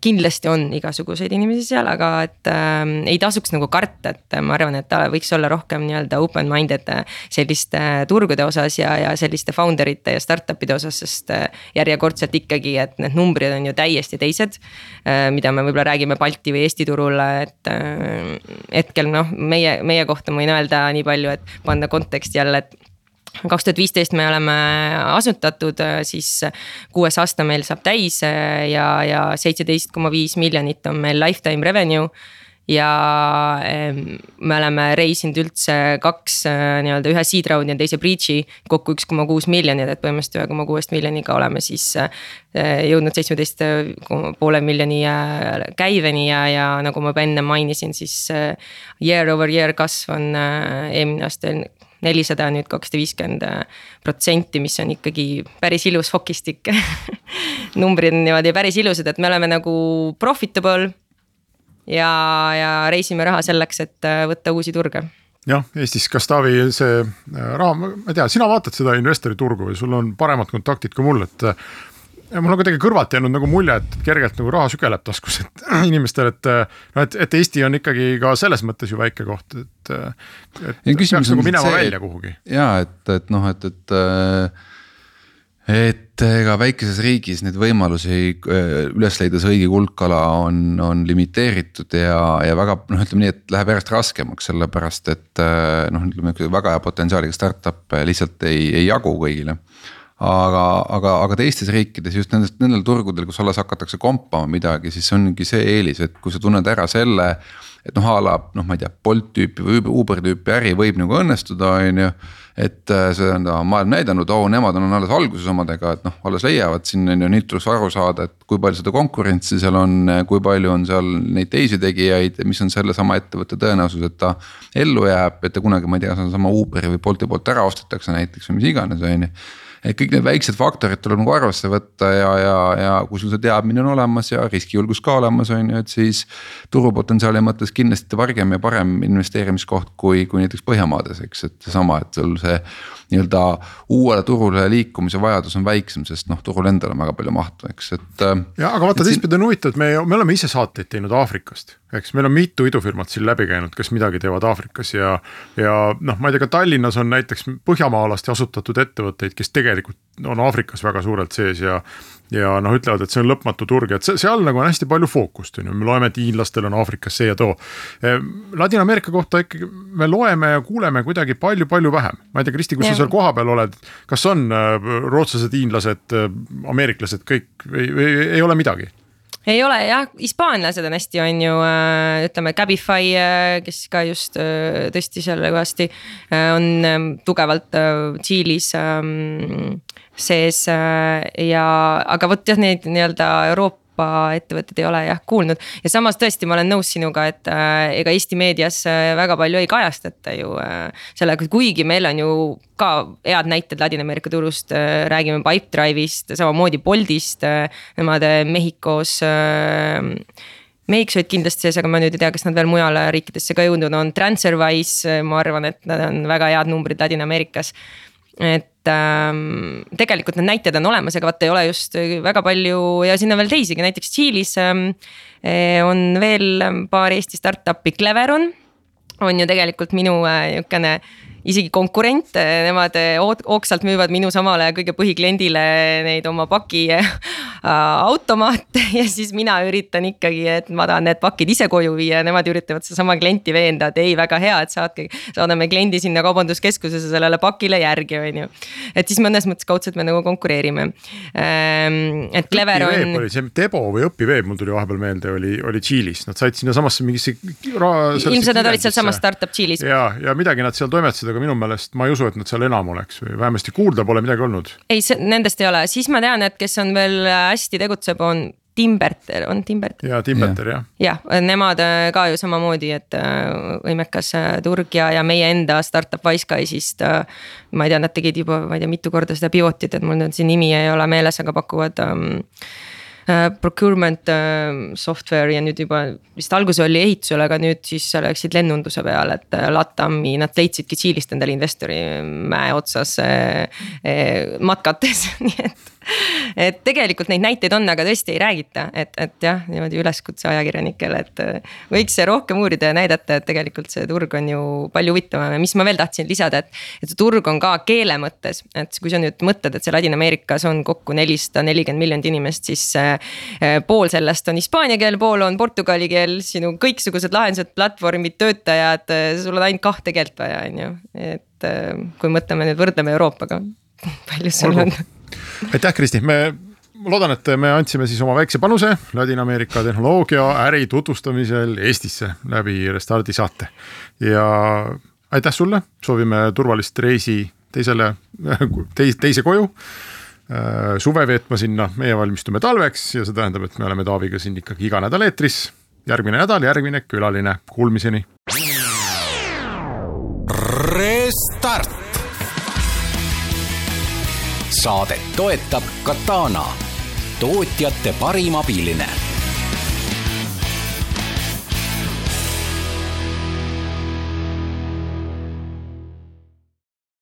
kindlasti on igasuguseid inimesi seal, aga et äh, ei tasuks nagu karta, et ma arvan, et ta võiks olla rohkem nii-öelda open-minded äh, selliste äh, turgude osas ja, ja selliste founder ite ja startup'ide osas, sest äh, järjekordselt ikkagi, et need numbrid on ju täiesti teised äh,. mida me võib-olla räägime Balti või Eesti turul, et äh, hetkel noh, meie, meie kohta ma võin öelda nii palju, et panna konteksti jälle, et kaks tuhat viisteist me oleme asutatud, siis kuues aasta meil saab täis ja, ja seitseteist koma viis miljonit on meil lifetime revenue. Ja me oleme reisinud üldse kaks äh, nii-öelda ühe seed round'i ja teise breach'i kokku üks koma kuus miljonit, et põhimõtteliselt ühe koma kuuest miljoniga oleme siis äh, jõudnud seitsmeteist poole miljoni äh, käiveni ja, ja nagu ma juba enne mainisin, siis year over year kasv on eelmine aasta nelisada, nüüd kakssada viiskümmend protsenti, mis on ikkagi päris ilus hokistik numbrid on niimoodi päris ilusad, et me oleme nagu profitable ja, ja reisime raha selleks, et äh, võtta uusi turge jah, Eestis, kas Taavi, see äh, raha, ma ei tea, sina vaatad seda investori turgu või sul on paremad kontaktid kui mul, et. Ja mul on kuidagi kõrvalt jäänud nagu mulje, et kergelt nagu raha sügeleb taskus, et inimestel, et noh, et, et Eesti on ikkagi ka selles mõttes ju väike koht, et. et peaks nagu minema see, välja kuhugi. ja et, et noh, et, et et ega väikeses riigis neid võimalusi äh, üles leida see õige kuldkala on, on limiteeritud ja, ja väga noh, ütleme nii, et läheb järjest raskemaks, sellepärast et äh, noh, ütleme väga hea potentsiaaliga startup'e lihtsalt ei, ei jagu kõigile aga, aga, aga teistes riikides just nendest, nendel turgudel, kus alles hakatakse kompama midagi, siis ongi see eelis, et kui sa tunned ära selle. et noh, a la noh, ma ei tea, Bolt tüüpi või Uber tüüpi äri võib nagu õnnestuda, on ju et äh, see on maailm näidanud, oo nemad on alles alguses omadega, et noh, alles leiavad siin on ju, nüüd tuleks aru saada, et kui palju seda konkurentsi seal on, kui palju on seal neid teisi tegijaid, mis on sellesama ettevõtte tõenäosus, et ta ellu jääb, et ta kunagi, ma ei tea, sedasama Uberi või Bolti poolt ära ostetakse näiteks või mis iganes, on ju et kõik need väiksed faktorid tuleb nagu arvesse võtta ja, ja, ja kui sul see teadmine on olemas ja riskijulgus ka olemas, on ju, et siis. turupotentsiaali mõttes kindlasti targem ja parem investeerimiskoht kui, kui näiteks Põhjamaades, eks, et seesama, et sul see nii-öelda uuele turule liikumise vajadus on väiksem, sest noh, turul endal on väga palju mahtu, eks, et. ja aga vaata teistpidi on huvitav, et me, me oleme ise saateid teinud Aafrikast eks meil on mitu idufirmat siin läbi käinud, kes midagi teevad Aafrikas ja, ja noh, ma ei tea, ka Tallinnas on näiteks põhjamaalaste asutatud ettevõtteid, kes tegelikult on Aafrikas väga suurelt sees ja. ja noh, ütlevad, et see on lõpmatu turg, et seal nagu on hästi palju fookust, on ju, me loeme, et hiinlastel on Aafrikas see ja too. Ehm, Ladina-Ameerika kohta ikkagi me loeme ja kuuleme kuidagi palju-palju vähem, ma ei tea, Kristi, kus ja. sa seal kohapeal oled, kas on äh, rootslased, hiinlased, äh, ameeriklased kõik või, või ei ole midagi? ei ole jah, hispaanlased on hästi, on ju äh, ütleme, Cabify, äh, kes ka just äh, tõstis jälle kõvasti, on ähm, tugevalt Tšiilis ähm, sees ja, aga vot jah, neid nii-öelda Euroopa ettevõtted ei ole jah kuulnud. ja samas tõesti, ma olen nõus sinuga, et äh, ega Eesti meedias äh, väga palju ei kajastata ju äh, sellega, kuigi meil on ju ka head näited Ladina-Ameerika turust äh,, räägime Pipedrive'ist, samamoodi Boltist äh,, nemad äh, Mehhikos äh, Mehhikos olid kindlasti sees, aga ma nüüd ei tea, kas nad veel mujale riikidesse ka jõudnud on, Transferwise, ma arvan, et nad on väga head numbrid Ladina-Ameerikas et ähm, tegelikult need näited on olemas, aga vaata ei ole just väga palju ja siin on veel teisigi, näiteks Tšiilis ähm, eh, on veel paar Eesti startup'i, Cleveron. On ju tegelikult minu äh, niisugune äh, isegi konkurente, nemad hoogsalt müüvad minu samale kõige põhikliendile neid oma paki äh, automaate ja siis mina üritan ikkagi, et ma tahan need pakid ise koju viia ja nemad üritavad sedasama klienti veenda, et ei, väga hea, et saatke, saadame kliendi sinna kaubanduskeskusesse sellele pakile järgi, on ju. et siis mõnes mõttes kaudselt me nagu konkureerime. Ähm, et Clever on. see Debo või Õpiveeb, mul tuli vahepeal meelde, oli, oli Tšiilis, nad said sinnasamasse mingisse. ilmselt nad olid sealsamas startup Tšiilis. ja, ja midagi nad seal toimetasid aga minu meelest ma ei usu, et nad seal enam oleks või vähemasti kuulda pole midagi olnud. ei, nendest ei ole, siis ma tean, et kes on veel hästi tegutseb, on Timberter, on Timberter? ja Timberter jah. jah, nemad äh, ka ju samamoodi, et äh, võimekas äh, turg ja, ja meie enda startup Wiseguys'ist. ma ei tea, nad tegid juba, ma ei tea, mitu korda seda pivot'it, et mul nüüd see nimi ei ole meeles, aga pakuvad um, Äh, procurement äh, software ja nüüd juba vist alguses oli ehitusel, aga nüüd siis läksid lennunduse peale, et äh, LATAM-i nad leidsidki Tšiilist endale investori mäe otsas matkates, nii et et tegelikult neid näiteid on, aga tõesti ei räägita, et, et jah, niimoodi üleskutse ajakirjanikele, et. võiks rohkem uurida ja näidata, et tegelikult see turg on ju palju huvitavam ja mis ma veel tahtsin lisada, et. et see turg on ka keele mõttes, et kui sa nüüd mõtled, et see Ladina-Ameerikas on kokku nelisada nelikümmend miljonit inimest, siis äh, pool sellest on hispaania keel, pool on portugali keel, sinu kõiksugused lahendused, platvormid, töötajad, sul on ainult kahte keelt vaja, on ju, et äh, kui mõtleme nüüd, võrdleme Euroopaga, palju sul Olgu. on? aitäh, Kristi, me ma loodan, et me andsime siis oma väikse panuse Ladina-Ameerika tehnoloogia äri tutvustamisel Eestisse läbi Restardi saate. ja aitäh sulle, soovime turvalist reisi teisele, teis-, teise koju suve veetma sinna, meie valmistume talveks ja see tähendab, et me oleme Taaviga siin ikkagi iga nädal eetris. järgmine nädal, järgmine külaline, kuulmiseni. Restart. saadet toetab Katana, tootjate parim abiline